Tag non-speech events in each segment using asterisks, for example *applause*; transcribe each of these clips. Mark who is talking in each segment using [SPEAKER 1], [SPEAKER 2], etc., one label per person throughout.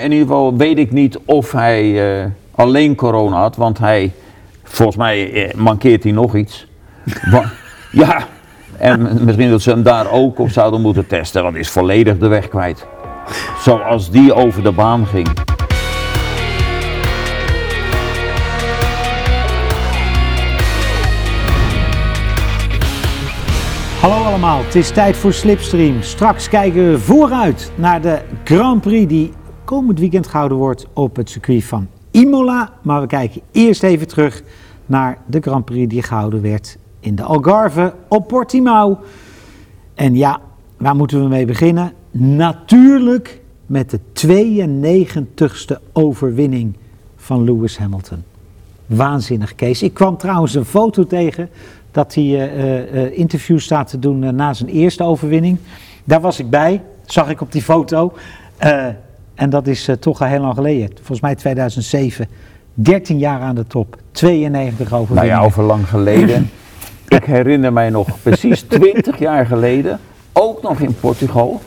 [SPEAKER 1] In ieder geval weet ik niet of hij eh, alleen corona had, want hij, volgens mij eh, mankeert hij nog iets. *laughs* Ja, en misschien dat ze hem daar ook op zouden moeten testen, want is volledig de weg kwijt. Zoals die over de baan ging.
[SPEAKER 2] Hallo allemaal, het is tijd voor Slipstream. Straks kijken we vooruit naar de Grand Prix die komend weekend gehouden wordt op het circuit van Imola. Maar we kijken eerst even terug naar de Grand Prix die gehouden werd in de Algarve op Portimao. En ja, waar moeten we mee beginnen? Natuurlijk met de 92ste overwinning van Lewis Hamilton. Waanzinnig, Kees. Ik kwam trouwens een foto tegen dat hij eh, eh, eh, interviews staat te doen na zijn eerste overwinning. Daar was ik bij, zag ik op die foto. Eh, en dat is eh, toch al heel lang geleden. Volgens mij 2007. 13 jaar aan de top. 92
[SPEAKER 1] Nou
[SPEAKER 2] overwinningen.
[SPEAKER 1] ja, over lang geleden. *laughs* Ik herinner mij nog precies 20 jaar geleden, ook nog in Portugal,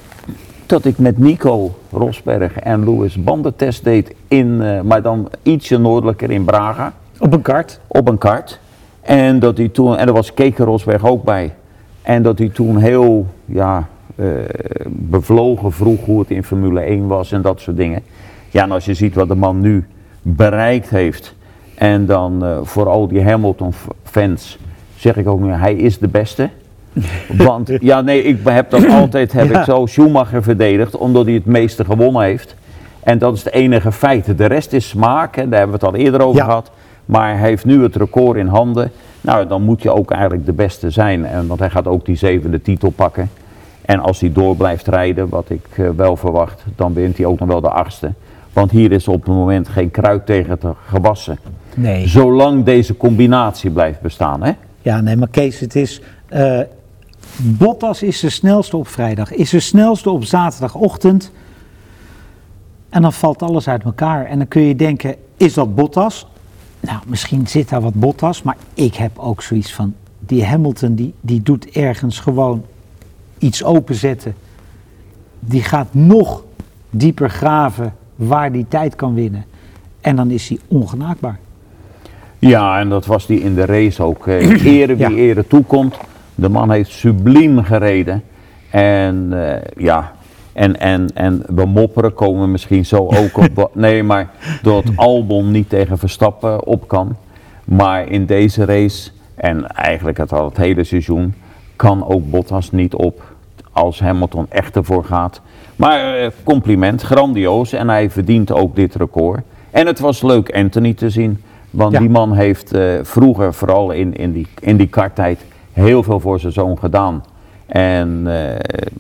[SPEAKER 1] dat ik met Nico Rosberg en Louis bandentest deed, in, eh, maar dan ietsje noordelijker in Braga,
[SPEAKER 2] Op een kart.
[SPEAKER 1] op een kart. En dat hij toen, en er was Keke Rosberg ook bij, en dat hij toen heel, ja, bevlogen vroeg hoe het in Formule 1 was en dat soort dingen. Ja, en als je ziet wat de man nu bereikt heeft, en dan eh, voor al die Hamilton-fans zeg ik ook nu, hij is de beste. *laughs* Want, ja nee, ik heb dat altijd, heb
[SPEAKER 2] Ja.
[SPEAKER 1] ik zo Schumacher verdedigd, omdat hij het meeste gewonnen heeft. En dat is het enige feit. De rest is smaak, hè, daar hebben we het al eerder over
[SPEAKER 2] Ja.
[SPEAKER 1] gehad. Maar hij heeft nu het record in handen. Nou, dan moet je ook eigenlijk de beste zijn. En, want hij gaat ook die zevende titel pakken. En als hij door blijft rijden, wat ik eh, wel verwacht, dan wint hij ook nog wel de achtste. Want hier is op het moment geen kruid tegen te gewassen.
[SPEAKER 2] Nee.
[SPEAKER 1] Zolang deze combinatie blijft bestaan, hè?
[SPEAKER 2] Ja, nee, maar Kees, het is. eh, Bottas is de snelste op vrijdag, is de snelste op zaterdagochtend. En dan valt alles uit elkaar. En dan kun je denken: is dat Bottas? Nou, misschien zit daar wat Bottas, maar ik heb ook zoiets van: die Hamilton die, die doet ergens gewoon iets openzetten. Die gaat nog dieper graven waar die tijd kan winnen. En dan is hij ongenaakbaar.
[SPEAKER 1] Ja, en dat was die in de race ook. eh, *clears throat* ere wie
[SPEAKER 2] Ja.
[SPEAKER 1] ere toekomt. De man heeft subliem gereden. En eh, ja, en, en, en we mopperen komen misschien zo ook op. *laughs* Nee, maar dat Albon niet tegen Verstappen op kan. Maar in deze race, en eigenlijk het al het hele seizoen, kan ook Bottas niet op als Hamilton echt ervoor gaat. Maar eh, compliment, grandioos. En hij verdient ook dit record. En het was leuk Anthony te zien. Want
[SPEAKER 2] Ja.
[SPEAKER 1] die man heeft eh, vroeger, vooral in, in die, in die karttijd, heel veel voor zijn zoon gedaan. En, eh,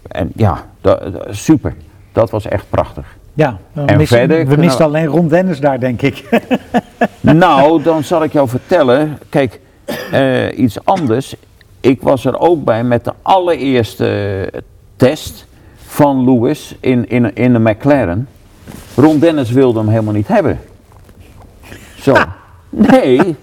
[SPEAKER 1] en ja, da- super. Dat was echt prachtig.
[SPEAKER 2] Ja, we,
[SPEAKER 1] En
[SPEAKER 2] missen,
[SPEAKER 1] verder
[SPEAKER 2] we misten alleen Ron Dennis daar, denk ik. *laughs*
[SPEAKER 1] nou, dan zal ik jou vertellen. Kijk, iets anders. Ik was er ook bij met de allereerste test van Lewis in, in, in de McLaren. Ron Dennis wilde hem helemaal niet hebben. Zo. Nee, *laughs*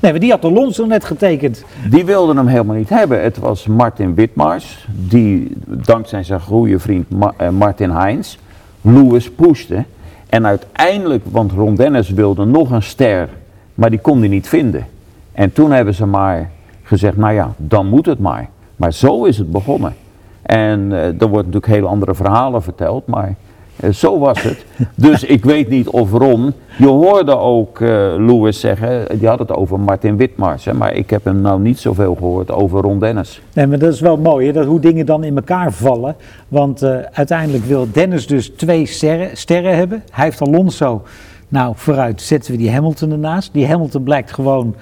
[SPEAKER 2] Nee, maar die had Alonso net getekend.
[SPEAKER 1] die wilden hem helemaal niet hebben. Het was Martin Witmars, die dankzij zijn goede vriend Ma- eh, Martin Heinz Lewis pushte. En uiteindelijk, want Ron Dennis wilde nog een ster, maar die kon hij niet vinden. En toen hebben ze maar gezegd, nou ja, dan moet het maar. Maar zo is het begonnen. En eh, er wordt natuurlijk hele andere verhalen verteld, maar eh, zo was het. *laughs* Dus ik weet niet of Ron, je hoorde ook eh Lewis zeggen, die had het over Martin Witmars, hè, maar ik heb hem nou niet zoveel gehoord over Ron Dennis.
[SPEAKER 2] Nee, maar dat is wel mooi, hè, dat hoe dingen dan in elkaar vallen. Want uiteindelijk wil Dennis dus twee sterren, sterren hebben. Hij heeft Alonso. Nou, vooruit zetten we die Hamilton ernaast. Die Hamilton blijkt gewoon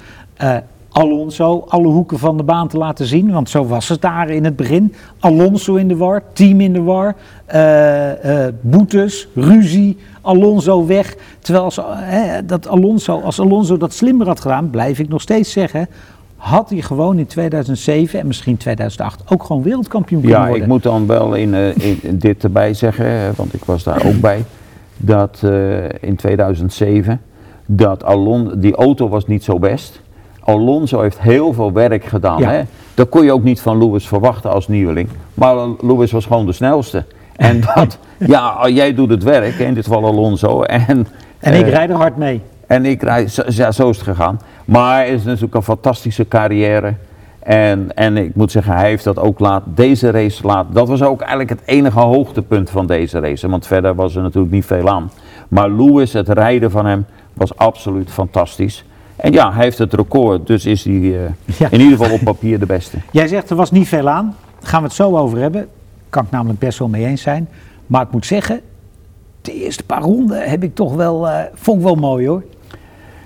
[SPEAKER 2] Alonso alle hoeken van de baan te laten zien. Want zo was het daar in het begin. Alonso in de war, team in de war, eh, eh, boetes, ruzie, Alonso weg. Terwijl als, eh, dat Alonso, als Alonso dat slimmer had gedaan, blijf ik nog steeds zeggen, had hij gewoon in 2007 en misschien 2008 ook gewoon wereldkampioen kunnen
[SPEAKER 1] Ja,
[SPEAKER 2] worden.
[SPEAKER 1] ik moet dan wel in, in, dit erbij zeggen, want ik was daar ook bij, dat in 2007, dat Alon, die auto was niet zo best. Alonso heeft heel veel werk gedaan.
[SPEAKER 2] Ja.
[SPEAKER 1] Hè? Dat kon je ook niet van Lewis verwachten als nieuweling. Maar Lewis was gewoon de snelste. En *laughs* dat, ja, jij doet het werk, in dit geval Alonso. En,
[SPEAKER 2] En ik
[SPEAKER 1] eh,
[SPEAKER 2] rijd er hard mee.
[SPEAKER 1] en ik rijd, zo- ja, zo is het gegaan. Maar het is natuurlijk een fantastische carrière. En, en ik moet zeggen, hij heeft dat ook laat, deze race laat. Dat was ook eigenlijk het enige hoogtepunt van deze race. Want verder was er natuurlijk niet veel aan. Maar Lewis, het rijden van hem, was absoluut fantastisch. En ja, hij heeft het record, dus is hij eh,
[SPEAKER 2] Ja.
[SPEAKER 1] in ieder geval op papier de beste. *laughs*
[SPEAKER 2] Jij zegt er was niet veel aan. Daar gaan we het zo over hebben. Kan ik namelijk best wel mee eens zijn. Maar ik moet zeggen, de eerste paar ronden heb ik toch wel, eh, vond ik wel mooi hoor.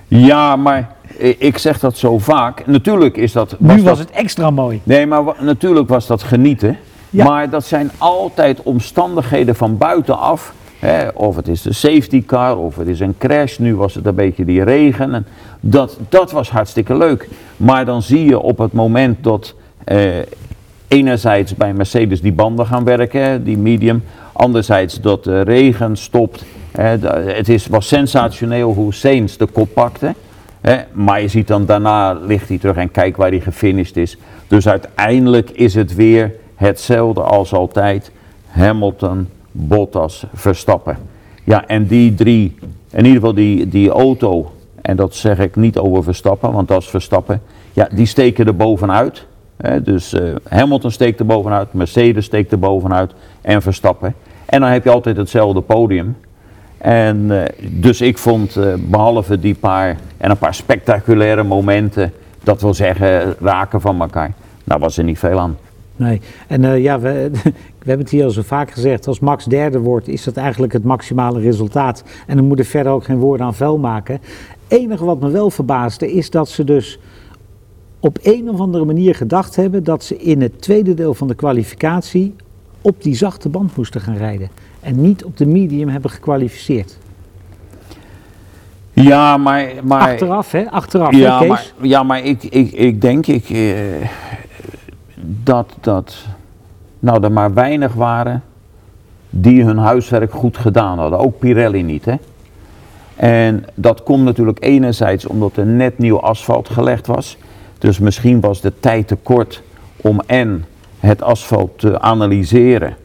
[SPEAKER 1] Ja, maar ik zeg dat zo vaak. Natuurlijk is dat.
[SPEAKER 2] nu
[SPEAKER 1] dat-
[SPEAKER 2] was het extra mooi.
[SPEAKER 1] Nee, maar natuurlijk was dat genieten.
[SPEAKER 2] Ja.
[SPEAKER 1] Maar dat zijn altijd omstandigheden van buitenaf. Of het is de safety car, of het is een crash. Nu was het een beetje die regen. En dat, dat was hartstikke leuk. Maar dan zie je op het moment dat eh, enerzijds bij Mercedes die banden gaan werken, die medium. Anderzijds dat de regen stopt. Het is, was sensationeel hoe Sainz de kop pakte. Maar je ziet dan daarna ligt hij terug en kijk waar hij gefinished is. Dus uiteindelijk is het weer hetzelfde als altijd. Hamilton, Bottas, Verstappen. Ja, en die drie, in ieder geval die, die auto, en dat zeg ik niet over Verstappen, want dat is Verstappen. Ja, die steken er bovenuit. Hè, dus eh, Hamilton steekt er bovenuit, Mercedes steekt er bovenuit en Verstappen. En dan heb je altijd hetzelfde podium. En eh, dus ik vond, eh, behalve die paar en een paar spectaculaire momenten, dat wil zeggen raken van elkaar, nou was er niet veel aan.
[SPEAKER 2] Nee, en eh, ja, we, *laughs* we hebben het hier al zo vaak gezegd. Als Max derde wordt, is dat eigenlijk het maximale resultaat. En dan moet er verder ook geen woorden aan vuil maken. enige wat me wel verbaasde, is dat ze dus op een of andere manier gedacht hebben dat ze in het tweede deel van de kwalificatie op die zachte band moesten gaan rijden. En niet op de medium hebben gekwalificeerd.
[SPEAKER 1] Ja, maar... maar
[SPEAKER 2] Achteraf, hè? Achteraf,
[SPEAKER 1] ja,
[SPEAKER 2] hè,
[SPEAKER 1] maar, ja, maar ik, ik, ik denk ik, eh, dat, dat nou, er maar weinig waren die hun huiswerk goed gedaan hadden. Ook Pirelli niet, hè. En dat komt natuurlijk enerzijds omdat er net nieuw asfalt gelegd was. Dus misschien was de tijd te kort om en het asfalt te analyseren.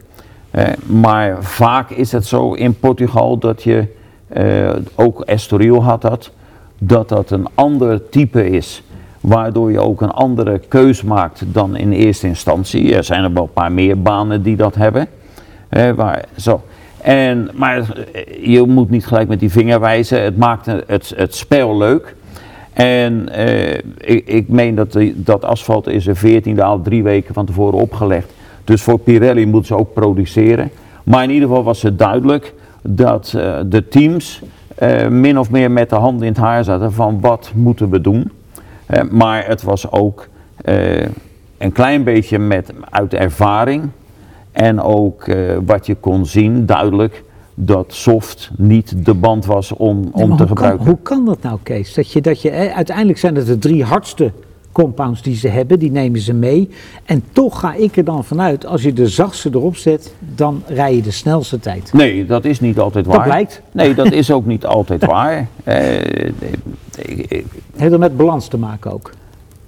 [SPEAKER 1] Eh, maar vaak is het zo in Portugal dat je, eh, ook Estoril had dat, dat dat een ander type is. Waardoor je ook een andere keus maakt dan in eerste instantie. Er zijn er wel een paar meer banen die dat hebben. Waar, zo. En, maar eh, je moet niet gelijk met die vinger wijzen. Het maakt het, het spel leuk. En eh, ik, ik meen dat dat asfalt is er 14 dagen, drie weken van tevoren opgelegd. Dus voor Pirelli moeten ze ook produceren. Maar in ieder geval was het duidelijk dat eh, de teams eh, min of meer met de hand in het haar zaten van wat moeten we doen. Eh, maar het was ook eh, een klein beetje met, uit ervaring en ook eh, wat je kon zien duidelijk dat soft niet de band was om, om te
[SPEAKER 2] kan,
[SPEAKER 1] gebruiken.
[SPEAKER 2] hoe kan dat nou, Kees? Dat je, dat je, uiteindelijk zijn het de drie hardste compounds die ze hebben, die nemen ze mee. En toch ga ik er dan vanuit, als je de zachtste erop zet, dan rij je de snelste tijd.
[SPEAKER 1] Nee, dat is niet altijd waar.
[SPEAKER 2] Dat blijkt.
[SPEAKER 1] Nee, dat *laughs* is ook niet altijd waar. *laughs* Eh, ik- ik-
[SPEAKER 2] Heeft er met balans te maken ook.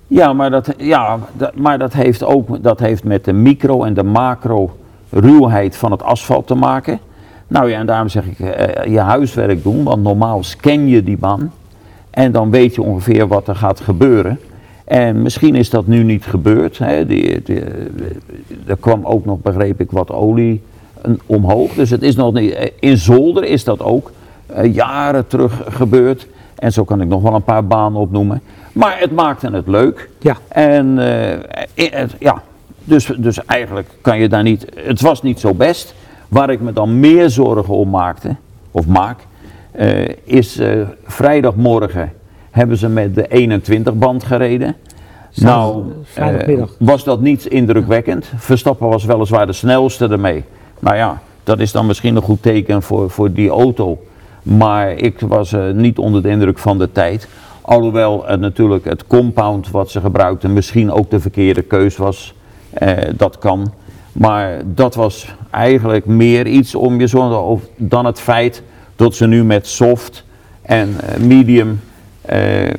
[SPEAKER 1] ja, maar dat, ja, dat, maar dat heeft ook dat heeft met de micro en de macro ruwheid van het asfalt te maken. Nou ja, en daarom zeg ik eh, je huiswerk doen, want normaal scan je die baan en dan weet je ongeveer wat er gaat gebeuren. En misschien is dat nu niet gebeurd. Hè. Die, die- er kwam ook nog, begreep ik, wat olie omhoog. Dus het is nog niet. eh, In Zolder is dat ook eh, jaren terug gebeurd. En zo kan ik nog wel een paar banen opnoemen. Maar het maakte het leuk.
[SPEAKER 2] Ja.
[SPEAKER 1] En eh, het- ja, dus, dus eigenlijk kan je daar niet. Het was niet zo best. Waar ik me dan meer zorgen om maakte, of maak, is vrijdagmorgen hebben ze met de 21 band gereden.
[SPEAKER 2] Zaterdag-
[SPEAKER 1] nou, eh, was dat niet indrukwekkend. Verstappen was weliswaar de snelste ermee. Nou ja, dat is dan misschien een goed teken voor, voor die auto. Maar ik was eh, niet onder de indruk van de tijd. Alhoewel het natuurlijk het compound wat ze gebruikten misschien ook de verkeerde keus was. Eh, dat kan. Maar dat was eigenlijk meer iets om je zorgen dan het feit dat ze nu met soft en eh, medium eh,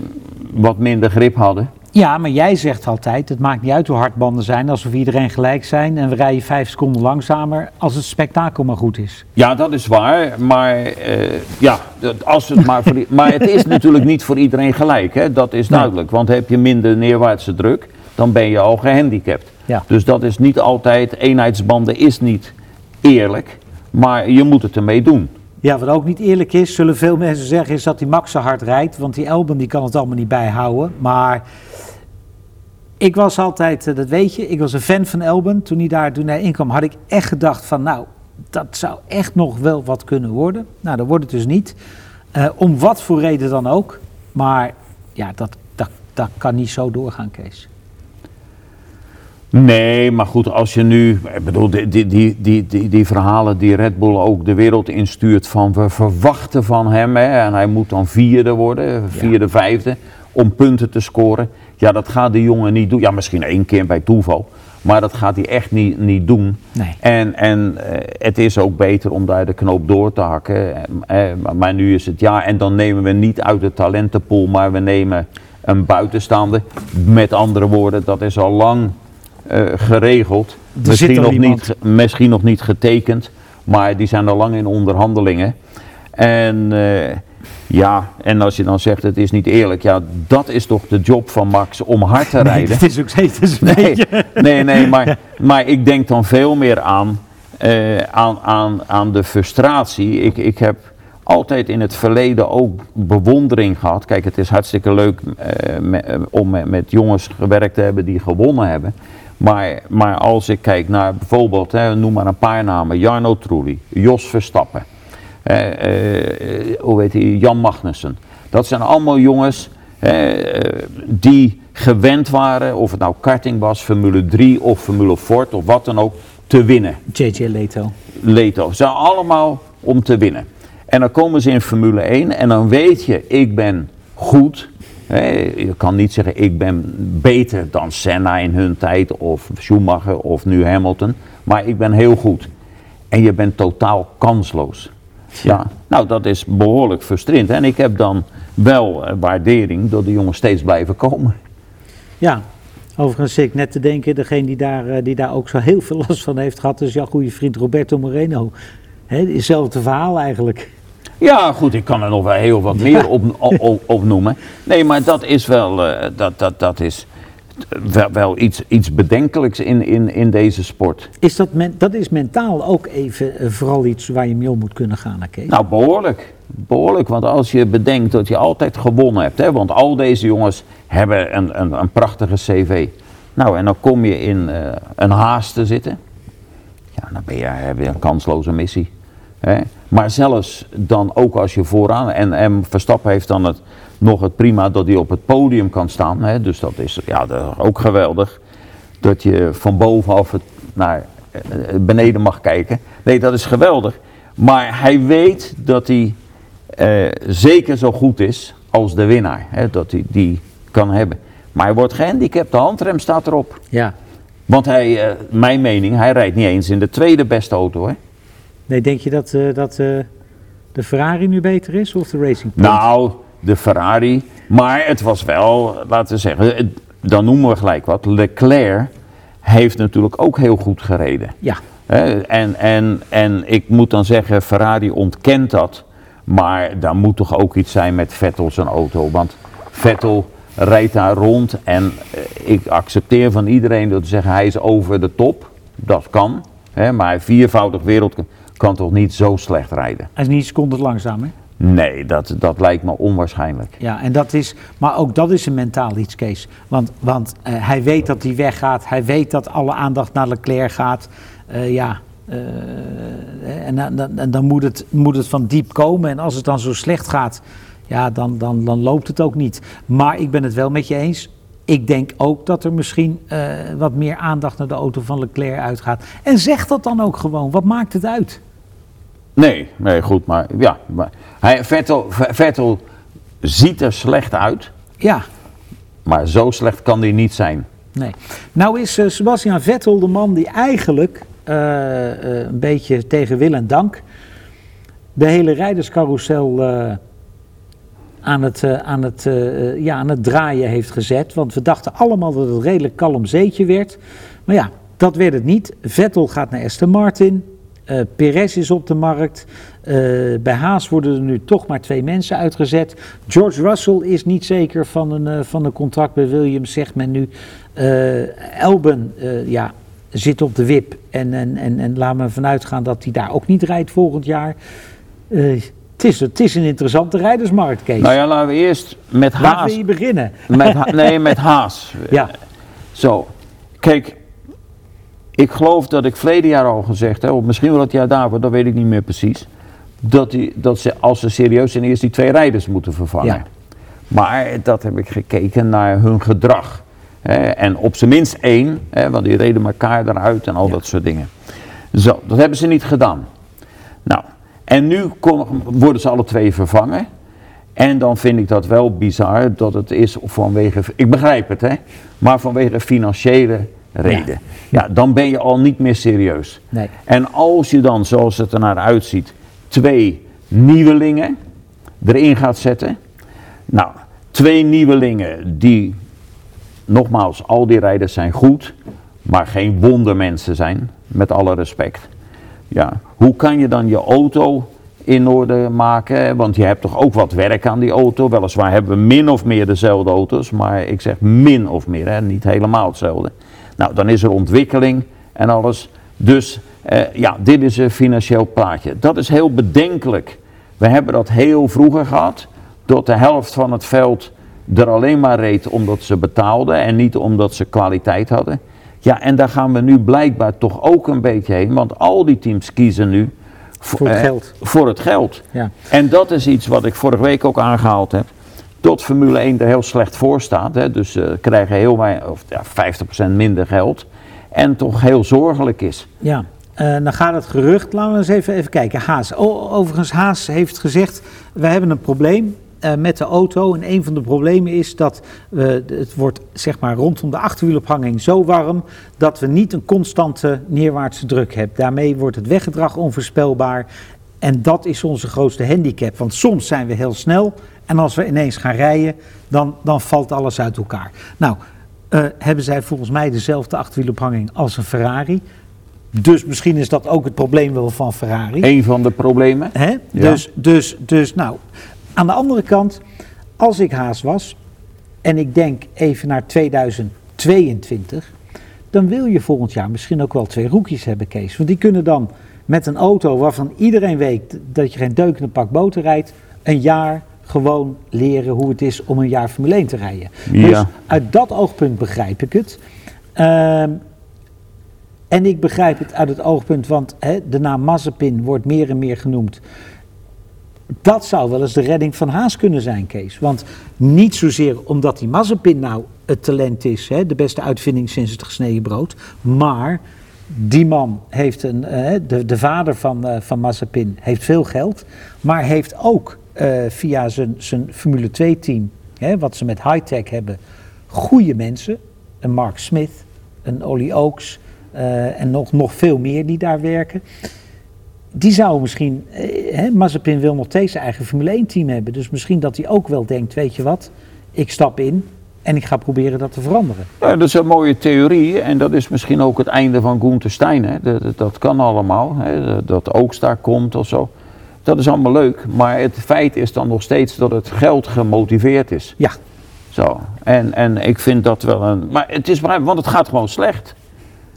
[SPEAKER 1] wat minder grip hadden.
[SPEAKER 2] Ja, maar jij zegt altijd, het maakt niet uit hoe hard banden zijn, alsof iedereen gelijk zijn en we rijden vijf seconden langzamer als het spektakel maar goed is.
[SPEAKER 1] Ja, dat is waar, maar, eh, ja, als het maar, voor, *laughs* maar het is natuurlijk niet voor iedereen gelijk, hè? dat is duidelijk. Want heb je minder neerwaartse druk, dan ben je al gehandicapt.
[SPEAKER 2] Ja.
[SPEAKER 1] Dus dat is niet altijd, eenheidsbanden is niet eerlijk, maar je moet het ermee doen.
[SPEAKER 2] Ja, wat ook niet eerlijk is, zullen veel mensen zeggen, is dat die Max zo hard rijdt. Want die Elben die kan het allemaal niet bijhouden. Maar ik was altijd, eh, dat weet je, ik was een fan van Elben. Toen hij daar toen hij inkwam, had ik echt gedacht van, nou, dat zou echt nog wel wat kunnen worden. Nou, dat wordt het dus niet. Eh, om wat voor reden dan ook. Maar ja, dat, dat, dat kan niet zo doorgaan, Kees.
[SPEAKER 1] Nee, maar goed, als je nu, ik bedoel, die, die, die, die, die, verhalen die Red Bull ook de wereld instuurt van we verwachten van hem hè, en hij moet dan vierde worden, vierde, vijfde, om punten te scoren. Ja, dat gaat de jongen niet doen. Ja, misschien één keer bij toeval, maar dat gaat hij echt niet, niet doen.
[SPEAKER 2] Nee.
[SPEAKER 1] En, en eh, het is ook beter om daar de knoop door te hakken. Eh, eh, maar- nu is het ja, en dan nemen we niet uit de talentenpool, maar we nemen een buitenstaande. Met andere woorden, dat is al lang geregeld.
[SPEAKER 2] zit
[SPEAKER 1] Misschien nog,
[SPEAKER 2] iemand.
[SPEAKER 1] niet, misschien nog niet getekend, maar die zijn al lang in onderhandelingen. En eh, ja, en als je dan zegt het is niet eerlijk, ja, dat is toch de job van Max om hard te
[SPEAKER 2] Nee,
[SPEAKER 1] rijden.
[SPEAKER 2] dat is ook steeds een
[SPEAKER 1] Nee, nee, nee maar, maar ik denk dan veel meer aan, eh, aan, aan, aan de frustratie. Ik, ik heb altijd in het verleden ook bewondering gehad. Kijk, het is hartstikke leuk eh, me- eh, om met jongens gewerkt te hebben die gewonnen hebben. Maar, maar als ik kijk naar bijvoorbeeld, hè, noem maar een paar namen, Jarno Trulli, Jos Verstappen, eh, eh, hoe heet hij, Jan Magnussen. Dat zijn allemaal jongens eh, eh, die gewend waren, of het nou karting was, Formule 3 of Formule Ford of wat dan ook, te winnen.
[SPEAKER 2] JJ Leto.
[SPEAKER 1] Leto. Ze zijn allemaal om te winnen. En dan komen ze in Formule 1 en dan weet je, ik ben goed. Je kan niet zeggen, ik ben beter dan Senna in hun tijd of Schumacher of nu Hamilton. Maar ik ben heel goed. En je bent totaal kansloos. Ja, nou dat is behoorlijk frustrerend. En ik heb dan wel eh, waardering dat de jongens steeds blijven komen.
[SPEAKER 2] Ja, overigens zit ik net te denken, degene die daar, eh, die daar ook zo heel veel last van heeft gehad, is jouw goede vriend Roberto Moreno. Hetzelfde verhaal eigenlijk.
[SPEAKER 1] Ja, goed, ik kan er nog wel heel wat meer op, op, op noemen. Nee, maar dat is wel, eh, dat, dat, dat is wel, wel iets, iets bedenkelijks in, in, in deze sport.
[SPEAKER 2] Is dat, men, dat is mentaal ook even eh, vooral iets waar je mee om moet kunnen gaan, hè?
[SPEAKER 1] Nou, behoorlijk. Behoorlijk, want als je bedenkt dat je altijd gewonnen hebt, hè, want al deze jongens hebben een, een, een prachtige cv. Nou, en dan kom je in eh, een haast te zitten. Ja, dan ben je, heb je een kansloze missie. Hè. Maar zelfs dan ook als je vooraan, en, en Verstappen heeft dan het, nog het prima dat hij op het podium kan staan. Hè, dus dat is ja, dat is ook geweldig. Dat je van bovenaf het naar eh, beneden mag kijken. Nee, dat is geweldig. Maar hij weet dat hij eh, zeker zo goed is als de winnaar. Hè, dat hij die kan hebben. Maar hij wordt gehandicapt, de handrem staat erop.
[SPEAKER 2] Ja.
[SPEAKER 1] Want hij, eh, mijn mening, hij rijdt niet eens in de tweede beste auto. Hè?
[SPEAKER 2] Nee, denk je dat, eh, dat eh, de Ferrari nu beter is of de Racing Point?
[SPEAKER 1] Nou, de Ferrari. Maar het was wel, laten we zeggen, het- dan noemen we gelijk wat. Leclerc heeft natuurlijk ook heel goed gereden.
[SPEAKER 2] Ja,
[SPEAKER 1] en, en, en ik moet dan zeggen, Ferrari ontkent dat. Maar daar moet toch ook iets zijn met Vettel zijn auto. Want Vettel rijdt daar rond en eh, ik accepteer van iedereen dat te zeggen hij is over de top. Dat kan. Hè, maar viervoudig wereld kan toch niet zo slecht rijden.
[SPEAKER 2] hij is niet seconden langzaam, hè?
[SPEAKER 1] Nee, dat, dat lijkt me onwaarschijnlijk.
[SPEAKER 2] Ja, en dat is, maar ook dat is een mentaal iets, Kees. Want, want eh, hij weet dat hij weggaat, hij weet dat alle aandacht naar Leclerc gaat. Eh, ja, eh, en, dan- dan, en dan moet het, moet het van diep komen. En als het dan zo slecht gaat, ja, dan, dan, dan loopt het ook niet. Maar ik ben het wel met je eens. Ik denk ook dat er misschien wat meer aandacht naar de auto van Leclerc uitgaat. En zeg dat dan ook gewoon. Wat maakt het uit?
[SPEAKER 1] Nee, nee, goed, maar ja. Maar hij, Vettel, Vettel ziet er slecht uit,
[SPEAKER 2] Ja,
[SPEAKER 1] maar zo slecht kan hij niet zijn.
[SPEAKER 2] Nee. Nou is eh, Sebastian Vettel de man die eigenlijk eh, eh, een beetje tegen wil en dank de hele rijderscarousel aan het, aan, het, ja, aan het draaien heeft gezet. Want we dachten allemaal dat het redelijk kalm zeetje werd. Maar ja, dat werd het niet. Vettel gaat naar Aston Martin. Uh, Perez is op de markt. bij Haas worden er nu toch maar twee mensen uitgezet. George Russell is niet zeker van een, van een contract bij Williams, zegt men nu. Elben ja, zit op de wip. En, en, en, en laat me vanuit gaan dat hij daar ook niet rijdt volgend jaar. Het is, het is een interessante rijdersmarkt, Kees.
[SPEAKER 1] Nou ja, laten we eerst met Haas...
[SPEAKER 2] Laten we hier beginnen.
[SPEAKER 1] Met, nee, met *laughs* Haas.
[SPEAKER 2] Ja.
[SPEAKER 1] Zo, kijk, ik geloof dat ik verleden jaar al gezegd heb, of misschien wel het jaar daarvoor, dat weet ik niet meer precies, dat, die, dat ze, als ze serieus zijn, eerst die twee rijders moeten vervangen. Ja. Maar dat heb ik gekeken naar hun gedrag. Hè, en op zijn minst één, hè, want die reden elkaar eruit en al dat soort dingen. Zo, dat hebben ze niet gedaan. Nou, en nu worden ze alle twee vervangen. En dan vind ik dat wel bizar dat het is vanwege, ik begrijp het hè, maar vanwege financiële reden. Ja. dan ben je al niet meer serieus.
[SPEAKER 2] Nee.
[SPEAKER 1] En als je dan, zoals het er naar uitziet, twee nieuwelingen erin gaat zetten. Nou, twee nieuwelingen die, nogmaals, al die rijders zijn goed, maar geen wondermensen zijn, met alle respect. Ja. Hoe kan je dan je auto in orde maken? Want je hebt toch ook wat werk aan die auto. Weliswaar hebben we min of meer dezelfde auto's, maar ik zeg min of meer, hè? niet helemaal hetzelfde. Nou, dan is er ontwikkeling en alles. Dus eh, ja, dit is een financieel plaatje. Dat is heel bedenkelijk. We hebben dat heel vroeger gehad, dat de helft van het veld er alleen maar reed omdat ze betaalden en niet omdat ze kwaliteit hadden. Ja, en daar gaan we nu blijkbaar toch ook een beetje heen, want al die teams kiezen nu
[SPEAKER 2] voor, het eh, geld.
[SPEAKER 1] Voor het geld.
[SPEAKER 2] Ja.
[SPEAKER 1] En dat is iets wat ik vorige week ook aangehaald heb. Tot Formule 1 er heel slecht voor staat. Hè, dus ze uh, krijgen heel weinig, of ja, 50% minder geld. En toch heel zorgelijk is.
[SPEAKER 2] Ja, uh, dan gaat het gerucht, laten we eens even, even kijken. Haas. overigens, Haas heeft gezegd, we hebben een probleem. Uh, met de auto. En een van de problemen is dat het wordt zeg maar rondom de achterwielophanging zo warm dat we niet een constante neerwaartse druk hebben. Daarmee wordt het weggedrag onvoorspelbaar. En dat is onze grootste handicap. Want soms zijn we heel snel en als we ineens gaan rijden, dan, dan valt alles uit elkaar. Nou, uh, hebben zij volgens mij dezelfde achterwielophanging als een Ferrari. Dus misschien is dat ook het probleem wel van Ferrari.
[SPEAKER 1] Een van de problemen.
[SPEAKER 2] Hè? Ja. Dus, dus, dus, nou, aan de andere kant, als ik haas was en ik denk even naar 2022, dan wil je volgend jaar misschien ook wel twee rookies hebben, Kees. Want die kunnen dan met een auto waarvan iedereen weet dat je geen deuk in een pak boter rijdt, een jaar gewoon leren hoe het is om een jaar Formule 1 te rijden.
[SPEAKER 1] Ja.
[SPEAKER 2] Dus uit dat oogpunt begrijp ik het. Uh, en ik begrijp het uit het oogpunt, want de naam Mazepin wordt meer en meer genoemd dat zou wel eens de redding van Haas kunnen zijn, Kees. Want niet zozeer omdat die Mazepin nou het talent is, hè, de beste uitvinding sinds het gesneden brood. Maar die man heeft een, uh, de, de vader van, uh, van Mazepin heeft veel geld. Maar heeft ook uh, via zijn, zijn Formule 2 team, hè, wat ze met high-tech hebben, goede mensen. Een Mark Smith, een Ollie Oaks en nog, nog veel meer die daar werken die zou misschien, eh, Mazepin wil nog steeds zijn eigen Formule 1 team hebben. Dus misschien dat hij ook wel denkt, weet je wat, ik stap in en ik ga proberen dat te veranderen.
[SPEAKER 1] Ja, dat is een mooie theorie en dat is misschien ook het einde van Gunther Stein. Hè. Dat, dat, dat, kan allemaal, hè. dat Oogst daar komt of zo. Dat is allemaal leuk, maar het feit is dan nog steeds dat het geld gemotiveerd is.
[SPEAKER 2] Ja.
[SPEAKER 1] Zo, en, en ik vind dat wel een... Maar het is want het gaat gewoon slecht.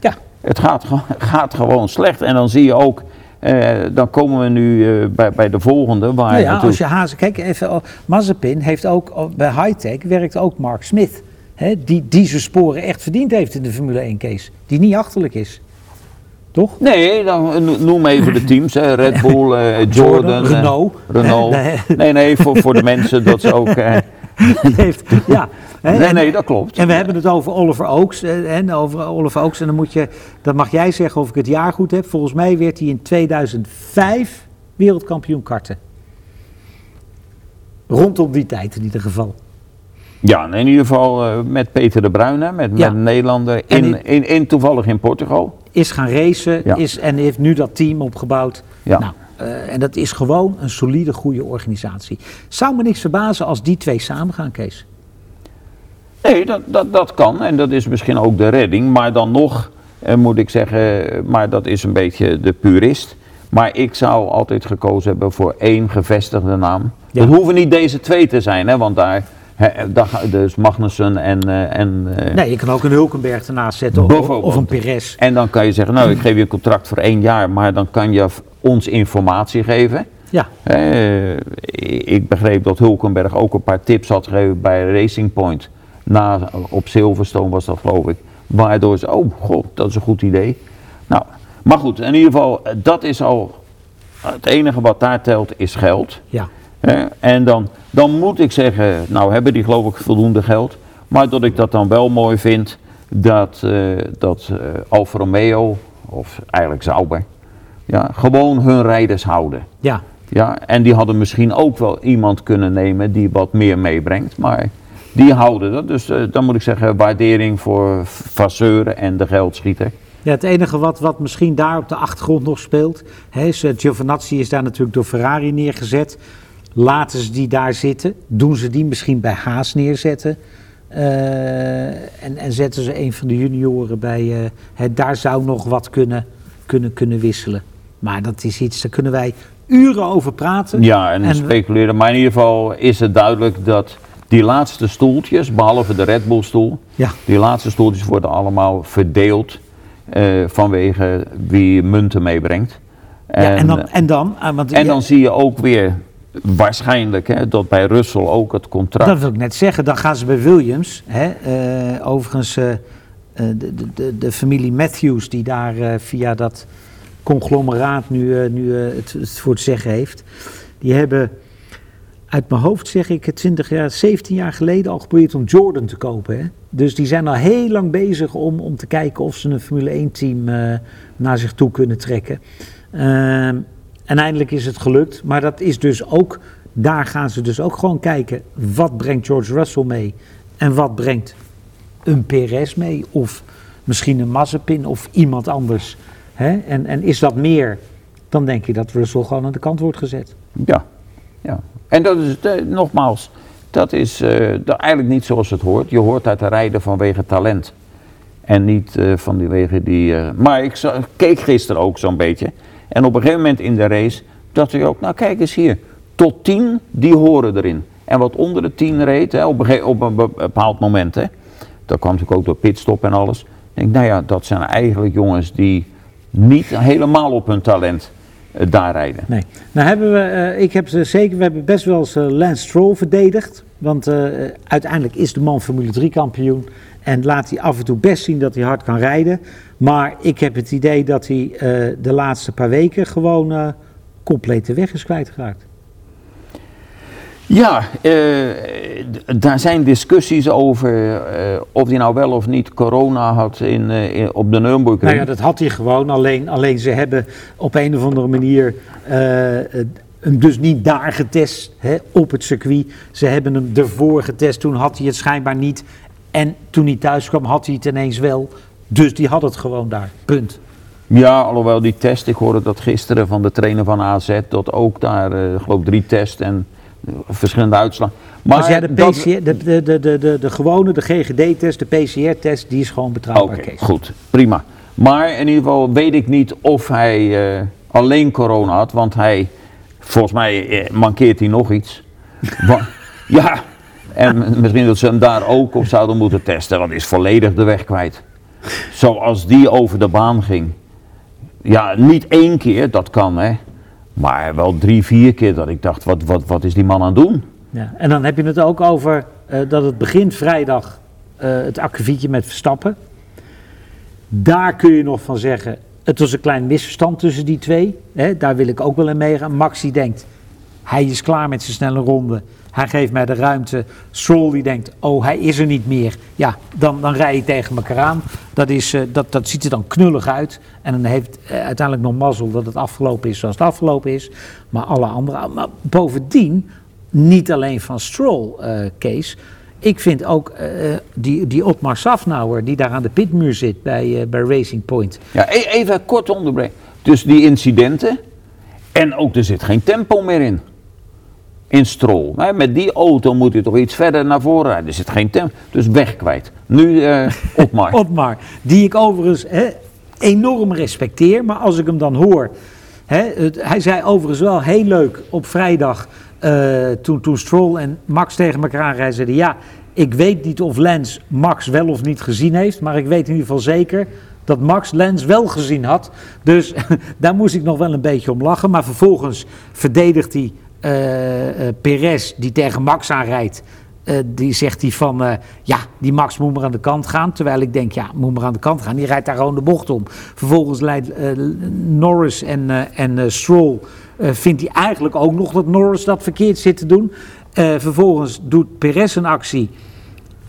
[SPEAKER 2] Ja.
[SPEAKER 1] Het gaat, gaat gewoon slecht en dan zie je ook uh, dan komen we nu uh, bij, bij de volgende. Waar
[SPEAKER 2] nou ja, als je hazen, kijk even, oh, Mazepin heeft ook, oh, bij Hightech werkt ook Mark Smith. Hè, die, die zijn sporen echt verdiend heeft in de Formule 1 case. Die niet achterlijk is. Toch?
[SPEAKER 1] Nee, dan noem even de teams. Hè. Red *laughs* Bull, uh, Jordan, Jordan,
[SPEAKER 2] Renault.
[SPEAKER 1] Renault. *laughs* Nee, nee, voor, voor de mensen dat ze ook... *laughs* *laughs*
[SPEAKER 2] heeft, ja,
[SPEAKER 1] nee, nee, dat klopt.
[SPEAKER 2] En we hebben het over Oliver Oaks. En over Oliver Oaks. En dan moet je, dat mag jij zeggen of ik het jaar goed heb. Volgens mij werd hij in 2005 wereldkampioen karten. Rondom die tijd in ieder geval.
[SPEAKER 1] Ja, in ieder geval uh, met Peter de Bruyne, met, met een Nederlander, in, in, in, toevallig in Portugal.
[SPEAKER 2] Is gaan racen ja. is, en heeft nu dat team opgebouwd.
[SPEAKER 1] Ja. Nou,
[SPEAKER 2] eh, en dat is gewoon een solide, goede organisatie. Zou me niks verbazen als die twee samen gaan, Kees.
[SPEAKER 1] Nee, dat, dat, dat kan en dat is misschien ook de redding. Maar dan nog eh, moet ik zeggen, maar dat is een beetje de purist. Maar ik zou altijd gekozen hebben voor één gevestigde naam.
[SPEAKER 2] Ja.
[SPEAKER 1] Het hoeven niet deze twee te zijn, hè, want daar, dus Magnussen en, eh, en,
[SPEAKER 2] Nee, je kan ook een Hulkenberg ernaast zetten of, of een Perez.
[SPEAKER 1] en dan kan je zeggen, nou ik geef je een contract voor één jaar, maar dan kan je ons informatie geven.
[SPEAKER 2] Ja,
[SPEAKER 1] Eh, ik begreep dat Hulkenberg ook een paar tips had gegeven bij Racing Point. Na, op Silverstone was dat geloof ik. Waardoor ze, oh god, dat is een goed idee. Nou, maar goed, in ieder geval, eh, dat is al, het enige wat daar telt is geld.
[SPEAKER 2] ja.
[SPEAKER 1] En dan, dan moet ik zeggen, nou hebben die geloof ik voldoende geld. Maar dat ik dat dan wel mooi vind dat, eh, dat Alfa Romeo, of eigenlijk Sauber, ja, gewoon hun rijders houden.
[SPEAKER 2] ja.
[SPEAKER 1] Ja, en die hadden misschien ook wel iemand kunnen nemen die wat meer meebrengt. Maar die houden dat. Dus eh, dan moet ik zeggen, waardering voor Vasseur en de geldschieter.
[SPEAKER 2] Ja, het enige wat, wat misschien daar op de achtergrond nog speelt, hè, is, eh, Giovinazzi is daar natuurlijk door Ferrari neergezet. Laten ze die daar zitten? Doen ze die misschien bij Haas neerzetten? Eh, en, en zetten ze een van de junioren bij. hè, daar zou nog wat kunnen, kunnen, kunnen wisselen. Maar dat is iets, daar kunnen wij uren over praten.
[SPEAKER 1] Ja, en,
[SPEAKER 2] En
[SPEAKER 1] speculeren. Maar in ieder geval is het duidelijk dat die laatste stoeltjes, behalve de Red Bull stoel,
[SPEAKER 2] Ja.
[SPEAKER 1] die laatste stoeltjes worden allemaal verdeeld eh, vanwege wie munten meebrengt.
[SPEAKER 2] Ja, en dan,
[SPEAKER 1] eh,
[SPEAKER 2] en dan, ah, want
[SPEAKER 1] en
[SPEAKER 2] ja,
[SPEAKER 1] dan zie je ook weer waarschijnlijk hè, dat bij Russell ook het contract.
[SPEAKER 2] Dat wil ik net zeggen. Dan gaan ze bij Williams. Hè, eh, overigens, eh, eh, de, de, de, de familie Matthews, die daar eh, via dat conglomeraat nu, eh, nu eh, het, het voor het zeggen heeft. Die hebben, uit mijn hoofd zeg ik, 20 jaar, 17 jaar geleden al geprobeerd om Jordan te kopen. Hè. Dus die zijn al heel lang bezig om, om te kijken of ze een Formule 1-team eh, naar zich toe kunnen trekken. Ehm, en eindelijk is het gelukt. Maar dat is dus ook, daar gaan ze dus ook gewoon kijken. Wat brengt George Russell mee? En wat brengt een Perez mee? Of misschien een Mazepin of iemand anders. En, en is dat meer, dan denk je dat Russell gewoon aan de kant wordt gezet.
[SPEAKER 1] Ja, ja. En dat is, eh, nogmaals, dat is eh, eigenlijk niet zoals het hoort. Je hoort uit te rijden vanwege talent. En niet eh vanwege die... eh, maar ik keek gisteren ook zo'n beetje. En op een gegeven moment in de race dacht ik ook, nou kijk eens hier. Tot 10, die horen erin. En wat onder de 10 reed, hè, op, een bepaald moment, hè, dat kwam natuurlijk ook door pitstop en alles. Denk, nou ja, dat zijn eigenlijk jongens die niet helemaal op hun talent eh, daar rijden.
[SPEAKER 2] Nee. Nou hebben we, eh, ik heb ze zeker, we hebben best wel eens eh, Lance Stroll verdedigd. Want uiteindelijk is de man Formule 3 kampioen. En laat hij af en toe best zien dat hij hard kan rijden. Maar ik heb het idee dat hij de laatste paar weken gewoon compleet de weg is kwijtgeraakt.
[SPEAKER 1] Ja, eh, daar zijn discussies over eh, of hij nou wel of niet corona had in, eh, in- op de Nürburgring.
[SPEAKER 2] Nou ja, dat had hij gewoon. Alleen, alleen ze hebben op een of andere manier hem dus niet daar getest hè, op het circuit. Ze hebben hem ervoor getest. Toen had hij het schijnbaar niet. En toen hij thuis kwam had hij het ineens wel. Dus die had het gewoon daar. Punt.
[SPEAKER 1] Ja, alhoewel die test, ik hoorde dat gisteren van de trainer van AZ, dat ook daar, geloof ik, drie test en verschillende uitslagen. Maar
[SPEAKER 2] jij de, PCR, de, de, de, de, de, de gewone, de GGD-test, de PCR-test, die is gewoon betrouwbaar,
[SPEAKER 1] Oké, goed, prima. Maar in ieder geval weet ik niet of hij eh, alleen corona had, want hij, volgens mij eh, mankeert hij nog iets. *laughs* Ja, en misschien dat ze hem daar ook op zouden moeten testen, want hij is volledig de weg kwijt. Zoals die over de baan ging. Ja, niet één keer, dat kan hè. Maar wel drie, vier keer dat ik dacht, wat, wat, wat is die man aan het doen?
[SPEAKER 2] Ja, en dan heb je het ook over eh, dat het begint vrijdag eh, het akkefietje met Verstappen. Daar kun je nog van zeggen, het was een klein misverstand tussen die twee. Hè, daar wil ik ook wel in meegaan. Maxi denkt, hij is klaar met zijn snelle ronde. Hij geeft mij de ruimte. Stroll die denkt, oh hij is er niet meer. Ja, dan, dan rij je tegen elkaar aan. Dat, is, eh, dat, dat ziet er dan knullig uit. En dan heeft eh, uiteindelijk nog mazzel dat het afgelopen is zoals het afgelopen is. Maar alle andere. Maar bovendien, niet alleen van Stroll, eh Kees. Ik vind ook die, die Otmar Safnauer, die daar aan de pitmuur zit bij, bij Racing Point.
[SPEAKER 1] Ja, e- even kort onderbreken. Dus die incidenten En ook er zit geen tempo meer in. In Strol. Met die auto moet hij toch iets verder naar voren rijden. Er zit geen tempo. Dus weg kwijt. Nu eh *laughs* Otmar.
[SPEAKER 2] Otmar, die ik overigens hè, enorm respecteer, maar als ik hem dan hoor. Het- hij zei overigens wel heel leuk op vrijdag, eh, toen, toen Stroll en Max tegen elkaar aanrijden, zeiden ja, ik weet niet of Lens Max wel of niet gezien heeft, maar ik weet in ieder geval zeker dat Max Lens wel gezien had. Dus *laughs* daar moest ik nog wel een beetje om lachen, maar vervolgens verdedigt hij Perez, die tegen Max aanrijdt. Eh, die zegt hij van, eh, ja, die Max moet maar aan de kant gaan. Terwijl ik denk, ja, moet maar aan de kant gaan. Die rijdt daar gewoon de bocht om. Vervolgens leidt eh, Norris en, eh, en eh, Stroll, eh, vindt hij eigenlijk ook nog dat Norris dat verkeerd zit te doen. Eh, vervolgens doet Perez een actie.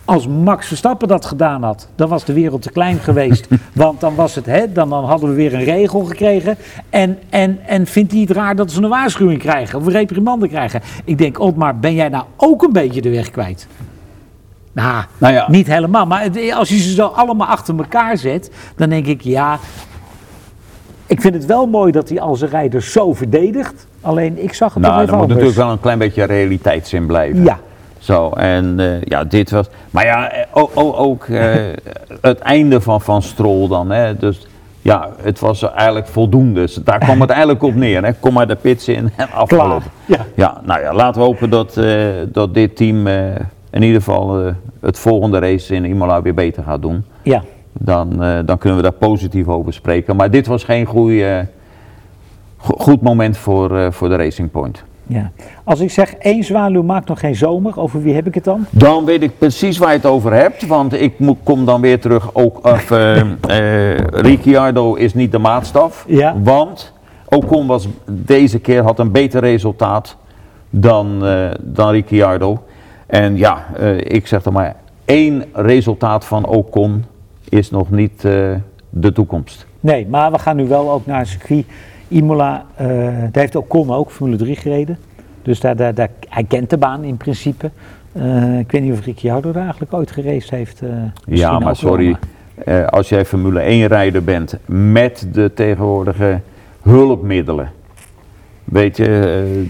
[SPEAKER 2] Als Max Verstappen dat gedaan had, dan was de wereld te klein geweest. *laughs* Want dan, was het, hè, dan, dan hadden we weer een regel gekregen. En, en, en vindt hij het raar dat ze een waarschuwing krijgen of een reprimande krijgen? Ik denk, Otmar, ben jij nou ook een beetje de weg kwijt? Nou,
[SPEAKER 1] Nou ja.
[SPEAKER 2] niet helemaal. Maar het- als je ze zo allemaal achter elkaar zet, dan denk ik, ja. Ik vind het wel mooi dat hij al zijn rijders zo verdedigt. Alleen ik zag het toch
[SPEAKER 1] Nou,
[SPEAKER 2] even
[SPEAKER 1] er moet
[SPEAKER 2] anders.
[SPEAKER 1] natuurlijk wel een klein beetje realiteitszin blijven.
[SPEAKER 2] Ja,
[SPEAKER 1] Zo, en eh, ja, dit was. Maar ja, eh, o- o- ook eh, *laughs* het einde van, van Strol dan. Hè, dus ja, het was eigenlijk voldoende. Dus daar kwam het eigenlijk op neer. Hè. Kom maar de pits in en afgelopen.
[SPEAKER 2] Ja.
[SPEAKER 1] Ja, nou ja, laten we hopen dat, dat dit team in ieder geval het volgende race in Imola weer beter gaat doen.
[SPEAKER 2] ja.
[SPEAKER 1] Dan, dan kunnen we daar positief over spreken. Maar dit was geen goeie, go- goed moment voor, voor de Racing Point.
[SPEAKER 2] Ja. Als ik zeg één zwaluw maakt nog geen zomer, over wie heb ik het dan?
[SPEAKER 1] Dan weet ik precies waar je het over hebt, want ik kom dan weer terug. Ook, of, eh, eh, Ricciardo is niet de maatstaf,
[SPEAKER 2] Ja.
[SPEAKER 1] want Ocon was deze keer had een beter resultaat dan, eh, dan Ricciardo. En ja, eh, ik zeg dan maar, één resultaat van Ocon is nog niet eh, de toekomst.
[SPEAKER 2] Nee, maar we gaan nu wel ook naar een circuit. Imola, eh daar heeft Ocon ook Formule 3 gereden. Dus daar, daar, daar, hij kent de baan in principe. Eh, ik weet niet of Ricciardo daar eigenlijk ooit geraced heeft. eh,
[SPEAKER 1] Ja, maar sorry, als jij Formule 1 rijder bent met de tegenwoordige hulpmiddelen, weet je,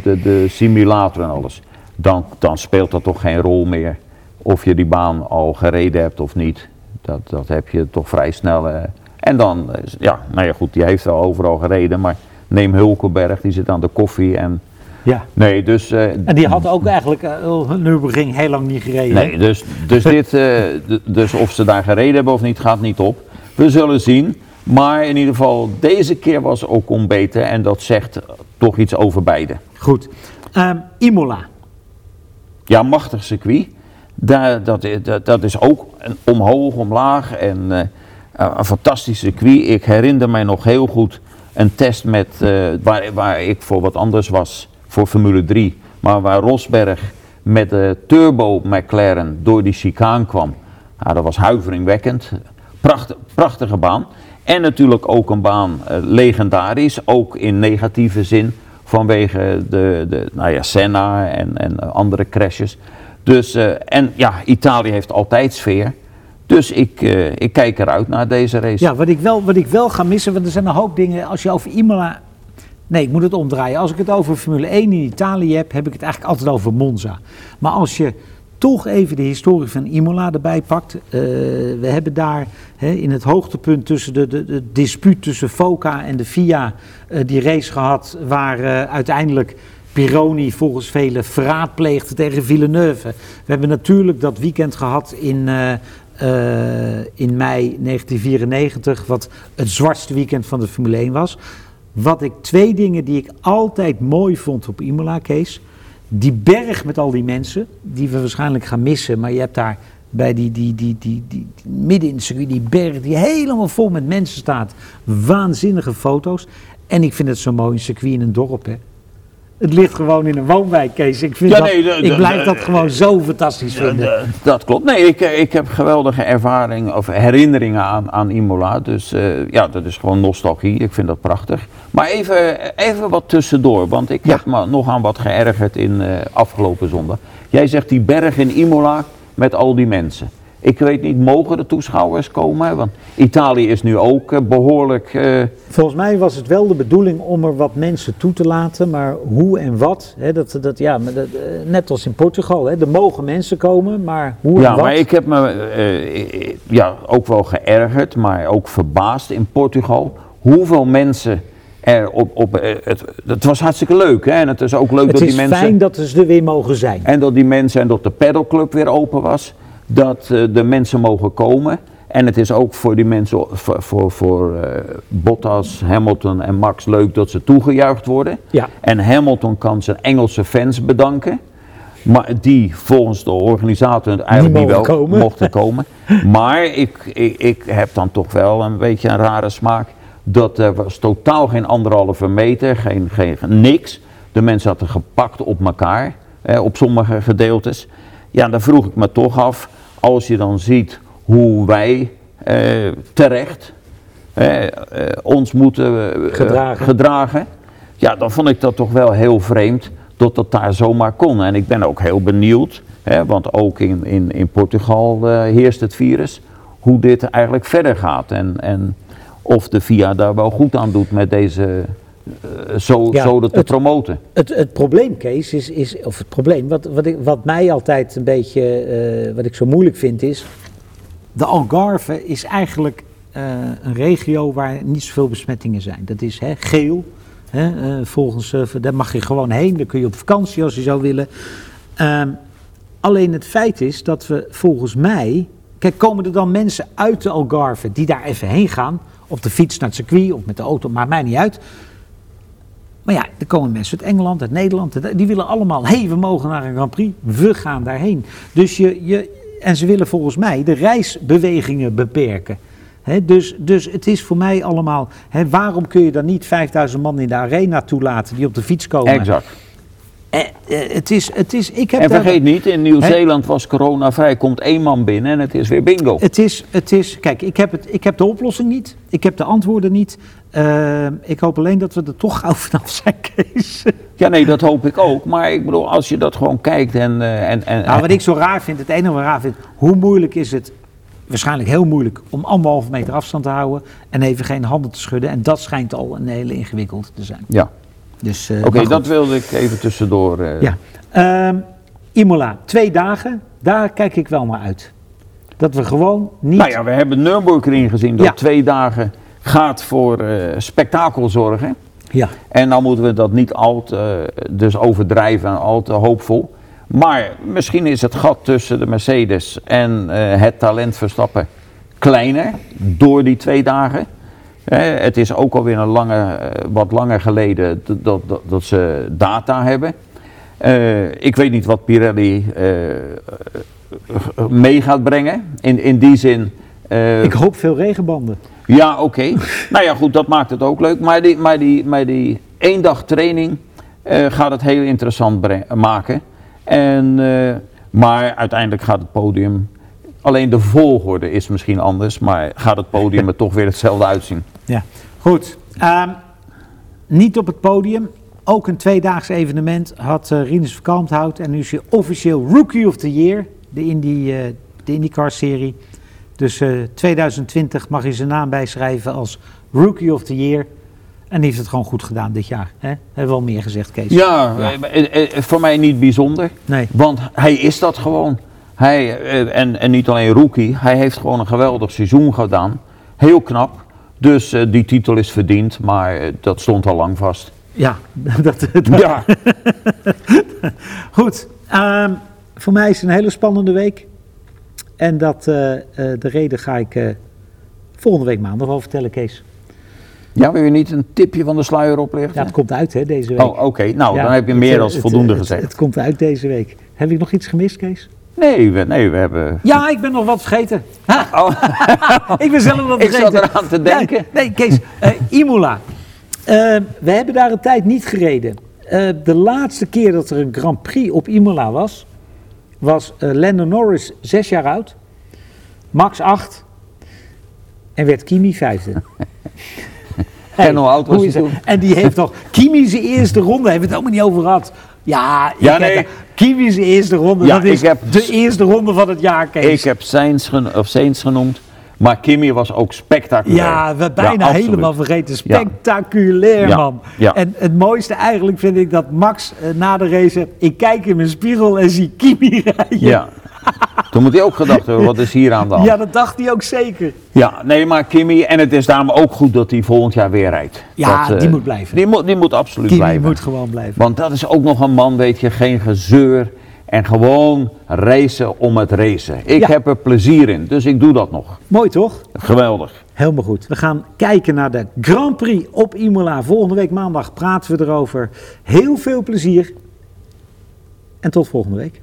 [SPEAKER 1] de, de simulator en alles, dan, dan speelt dat toch geen rol meer of je die baan al gereden hebt of niet. Dat, dat heb je toch vrij snel. en dan, ja, nou ja goed, die heeft wel overal gereden, maar neem Hulkenberg, die zit aan de koffie en
[SPEAKER 2] Ja.
[SPEAKER 1] nee, dus... eh,
[SPEAKER 2] En die had ook eigenlijk uh, Nürburgring heel lang niet gereden.
[SPEAKER 1] Nee, dus, dus, dit, eh, dus of ze daar gereden hebben of niet, gaat niet op. We zullen zien. Maar in ieder geval, deze keer was Ocon beter. En dat zegt toch iets over beide.
[SPEAKER 2] Goed. Ehm, Imola.
[SPEAKER 1] Ja, machtig circuit. Daar, dat, dat, dat is ook een omhoog, omlaag. En eh, een fantastisch circuit. Ik herinner mij nog heel goed een test met, eh, waar, waar ik voor wat anders was. Voor Formule 3. Maar waar Rosberg met de turbo McLaren door die chicaan kwam. Nou, dat was huiveringwekkend. Pracht, prachtige baan. En natuurlijk ook een baan eh, legendarisch. Ook in negatieve zin. Vanwege de, de nou ja, Senna en, en andere crashes. Dus, eh, en ja, Italië heeft altijd sfeer. Dus ik, eh, ik kijk eruit naar deze race.
[SPEAKER 2] Ja, wat ik, wel, wat ik wel ga missen, want er zijn een hoop dingen. Als je over Imola. Nee, ik moet het omdraaien. Als ik het over Formule 1 in Italië heb, heb ik het eigenlijk altijd over Monza. Maar als je toch even de historie van Imola erbij pakt. eh, we hebben daar in het hoogtepunt tussen de, de, de dispuut tussen Foca en de FIA eh, die race gehad. Waar uiteindelijk Pironi volgens velen verraad pleegde tegen Villeneuve. We hebben natuurlijk dat weekend gehad in, in mei 1994, wat het zwartste weekend van de Formule 1 was. Wat ik twee dingen die ik altijd mooi vond op Imola, Kees. Die berg met al die mensen, die we waarschijnlijk gaan missen, maar je hebt daar bij die, die, die, die, die, midden in het circuit, die berg die helemaal vol met mensen staat. Waanzinnige foto's. En ik vind het zo mooi, een circuit in een dorp, hè. Het ligt gewoon in een woonwijk, Kees. Ik, vind
[SPEAKER 1] Ja,
[SPEAKER 2] dat,
[SPEAKER 1] nee, de-
[SPEAKER 2] ik blijf
[SPEAKER 1] de-
[SPEAKER 2] dat gewoon zo fantastisch vinden.
[SPEAKER 1] Eh, dat klopt. Nee, ik, eh, ik heb geweldige ervaring of herinneringen aan, aan Imola. Dus eh, ja, dat is gewoon nostalgie. Ik vind dat prachtig. Maar even, even wat tussendoor, want ik heb me nog aan wat geërgerd in eh, afgelopen zondag. Jij zegt die berg in Imola met al die mensen. Ik weet niet, mogen de toeschouwers komen? Want Italië is nu ook eh, behoorlijk... eh,
[SPEAKER 2] Volgens mij was het wel de bedoeling om er wat mensen toe te laten, maar hoe en wat, hè, dat, dat, ja, maar dat, eh, net als in Portugal, hè, er mogen mensen komen, maar hoe
[SPEAKER 1] Ja,
[SPEAKER 2] en wat.
[SPEAKER 1] maar ik heb me ja, ook wel geërgerd, maar ook verbaasd in Portugal. Hoeveel mensen er op. op het, het was hartstikke leuk, hè? En het is ook leuk
[SPEAKER 2] het
[SPEAKER 1] dat
[SPEAKER 2] is
[SPEAKER 1] die mensen.
[SPEAKER 2] fijn dat ze er weer mogen zijn.
[SPEAKER 1] En dat die mensen en dat de pedalclub weer open was. Dat eh, de mensen mogen komen. En het is ook voor die mensen, voor, voor, voor eh, Bottas, Hamilton en Max leuk dat ze toegejuicht worden.
[SPEAKER 2] Ja.
[SPEAKER 1] En Hamilton kan zijn Engelse fans bedanken. Maar die volgens de organisator eigenlijk niet, wel
[SPEAKER 2] komen.
[SPEAKER 1] mochten komen. *laughs* Maar ik, ik, ik heb dan toch wel een beetje een rare smaak. Dat er was totaal geen anderhalve meter, geen, geen, niks. De mensen hadden gepakt op elkaar, eh, op sommige gedeeltes. Ja, dan vroeg ik me toch af, als je dan ziet hoe wij eh, terecht eh, eh, ons moeten eh,
[SPEAKER 2] Gedragen.
[SPEAKER 1] gedragen. Ja, dan vond ik dat toch wel heel vreemd dat dat daar zomaar kon. En ik ben ook heel benieuwd, hè, want ook in, in, in Portugal eh, heerst het virus, hoe dit eigenlijk verder gaat. En, en of de VIA daar wel goed aan doet met deze zo,
[SPEAKER 2] Ja,
[SPEAKER 1] zo dat te
[SPEAKER 2] het-
[SPEAKER 1] promoten.
[SPEAKER 2] Het, het probleem, Kees, is, is of het probleem, wat, wat, ik, wat mij altijd een beetje, eh, wat ik zo moeilijk vind, is, de Algarve is eigenlijk eh, een regio waar niet zoveel besmettingen zijn. Dat is hè, geel, hè, eh, volgens, eh, daar mag je gewoon heen, daar kun je op vakantie als je zou willen. Ehm, alleen het feit is dat we volgens mij, kijk, komen er dan mensen uit de Algarve die daar even heen gaan, op de fiets naar het circuit of met de auto, maakt mij niet uit. Maar ja, er komen mensen uit Engeland, uit Nederland. Die willen allemaal, hé, hey, we mogen naar een Grand Prix. We gaan daarheen. Dus je, je, en ze willen volgens mij de reisbewegingen beperken. Dus, dus het is voor mij allemaal, waarom kun je dan niet 5000 man in de arena toelaten die op de fiets komen?
[SPEAKER 1] Exact.
[SPEAKER 2] Eh, eh, het is, het is, ik heb
[SPEAKER 1] En
[SPEAKER 2] daar-
[SPEAKER 1] vergeet niet, in Nieuw-Zeeland was coronavrij, komt één man binnen en het is weer bingo.
[SPEAKER 2] Het is, het is, kijk, ik heb, het, ik heb de oplossing niet. Ik heb de antwoorden niet. Eh, ik hoop alleen dat we er toch *laughs* gauw vanaf zijn, Kees.
[SPEAKER 1] Ja, nee, dat hoop ik ook. Maar ik bedoel, als je dat gewoon kijkt en... en, en
[SPEAKER 2] Nou, wat ik zo raar vind, het enige wat ik raar vind, hoe moeilijk is het, waarschijnlijk heel moeilijk, om anderhalve meter afstand te houden en even geen handen te schudden. En dat schijnt al een hele ingewikkeld te zijn.
[SPEAKER 1] Ja,
[SPEAKER 2] Dus, eh,
[SPEAKER 1] oké, dat wilde ik even tussendoor. eh,
[SPEAKER 2] Ja. Ehm, Imola, twee dagen, daar kijk ik wel naar uit. Dat we gewoon niet...
[SPEAKER 1] Nou ja, we hebben Nürburgring gezien dat
[SPEAKER 2] Ja.
[SPEAKER 1] twee dagen gaat voor eh, spektakel zorgen.
[SPEAKER 2] Ja.
[SPEAKER 1] En dan moeten we dat niet al te, dus overdrijven en al te hoopvol. Maar misschien is het gat tussen de Mercedes en het talent Verstappen kleiner door die twee dagen. Eh, het is ook alweer een lange, eh, wat langer geleden dat, dat, dat, ze data hebben. Eh, ik weet niet wat Pirelli eh, mee gaat brengen. In, in die zin.
[SPEAKER 2] Ik hoop veel regenbanden.
[SPEAKER 1] ja, oké. *laughs* nou ja, goed, dat maakt het ook leuk. Maar die, maar die, maar die één dag training gaat het heel interessant maken. En, maar uiteindelijk gaat het podium. Alleen de volgorde is misschien anders, maar gaat het podium er toch weer hetzelfde uitzien. *laughs*
[SPEAKER 2] Ja. Goed. Ehm, niet op het podium. Ook een tweedaags evenement had uh, Rinus Verkalmthout. En nu is hij officieel Rookie of the Year. De, Indy, eh, de IndyCar-serie. Dus eh, 2020 mag hij zijn naam bijschrijven als Rookie of the Year. En die heeft het gewoon goed gedaan dit jaar. Hè? Hebben we wel meer gezegd, Kees?
[SPEAKER 1] Ja, eh, eh, voor mij niet bijzonder.
[SPEAKER 2] Nee.
[SPEAKER 1] Want hij is dat gewoon. Hij, eh, en, en niet alleen rookie, hij heeft gewoon een geweldig seizoen gedaan. Heel knap. Dus eh, die titel is verdiend, maar eh, dat stond al lang vast.
[SPEAKER 2] Ja, *laughs* dat, dat,
[SPEAKER 1] Ja, *laughs*
[SPEAKER 2] Goed, ehm, voor mij is het een hele spannende week. En dat, de reden ga ik volgende week maandag wel vertellen, Kees.
[SPEAKER 1] ja, wil je niet een tipje van de sluier oplichten?
[SPEAKER 2] Ja, het komt uit hè, deze week.
[SPEAKER 1] Oh, oké. Nou,
[SPEAKER 2] Ja,
[SPEAKER 1] dan heb je
[SPEAKER 2] het,
[SPEAKER 1] meer
[SPEAKER 2] eh,
[SPEAKER 1] dan
[SPEAKER 2] het,
[SPEAKER 1] voldoende
[SPEAKER 2] het,
[SPEAKER 1] gezegd.
[SPEAKER 2] Het, komt uit deze week. Heb ik nog iets gemist, Kees?
[SPEAKER 1] Nee, we, nee, we hebben...
[SPEAKER 2] Ja, ik ben nog wat vergeten. *laughs*
[SPEAKER 1] Oh,
[SPEAKER 2] ik ben zelf wat
[SPEAKER 1] ik
[SPEAKER 2] vergeten.
[SPEAKER 1] zat eraan te denken.
[SPEAKER 2] Nee, Kees, eh, Imola. Eh, we hebben daar een tijd niet gereden. Eh, de laatste keer dat er een Grand Prix op Imola was, was Lando Norris zes jaar oud, Max acht en werd Kimi vijfde. *laughs*
[SPEAKER 1] En hoe oud was hij toen?
[SPEAKER 2] En die heeft nog, Kimi zijn eerste ronde, hebben we het helemaal niet over gehad. Ja,
[SPEAKER 1] Ja, nee.
[SPEAKER 2] eerste ronde,
[SPEAKER 1] Ja,
[SPEAKER 2] dat is
[SPEAKER 1] ik heb-
[SPEAKER 2] de eerste ronde van het jaar, Kees.
[SPEAKER 1] Ik heb Sainz, gen- of Sainz genoemd, maar Kimi was ook spectaculair.
[SPEAKER 2] Ja, we bijna helemaal vergeten. Spectaculair,
[SPEAKER 1] Ja,
[SPEAKER 2] man.
[SPEAKER 1] ja.
[SPEAKER 2] En het mooiste eigenlijk vind ik dat Max eh, na de race... Ik kijk in mijn spiegel en zie Kimi *laughs* rijden.
[SPEAKER 1] Ja. Toen moet hij ook gedacht hebben, wat is hier aan de hand?
[SPEAKER 2] Ja, dat dacht hij ook zeker.
[SPEAKER 1] Ja, nee, maar Kimi, en het is daarom ook goed dat hij volgend jaar weer rijdt.
[SPEAKER 2] Ja,
[SPEAKER 1] Dat, eh,
[SPEAKER 2] die moet blijven.
[SPEAKER 1] Die moet, die moet absoluut
[SPEAKER 2] Kimi
[SPEAKER 1] blijven.
[SPEAKER 2] moet gewoon blijven.
[SPEAKER 1] Want dat is ook nog een man, weet je, geen gezeur. En gewoon racen om het racen. Ik
[SPEAKER 2] Ja.
[SPEAKER 1] heb er plezier in, dus ik doe dat nog.
[SPEAKER 2] Mooi toch?
[SPEAKER 1] Geweldig.
[SPEAKER 2] Helemaal goed. We gaan kijken naar de Grand Prix op Imola. Volgende week maandag praten we erover. Heel veel plezier. En tot volgende week.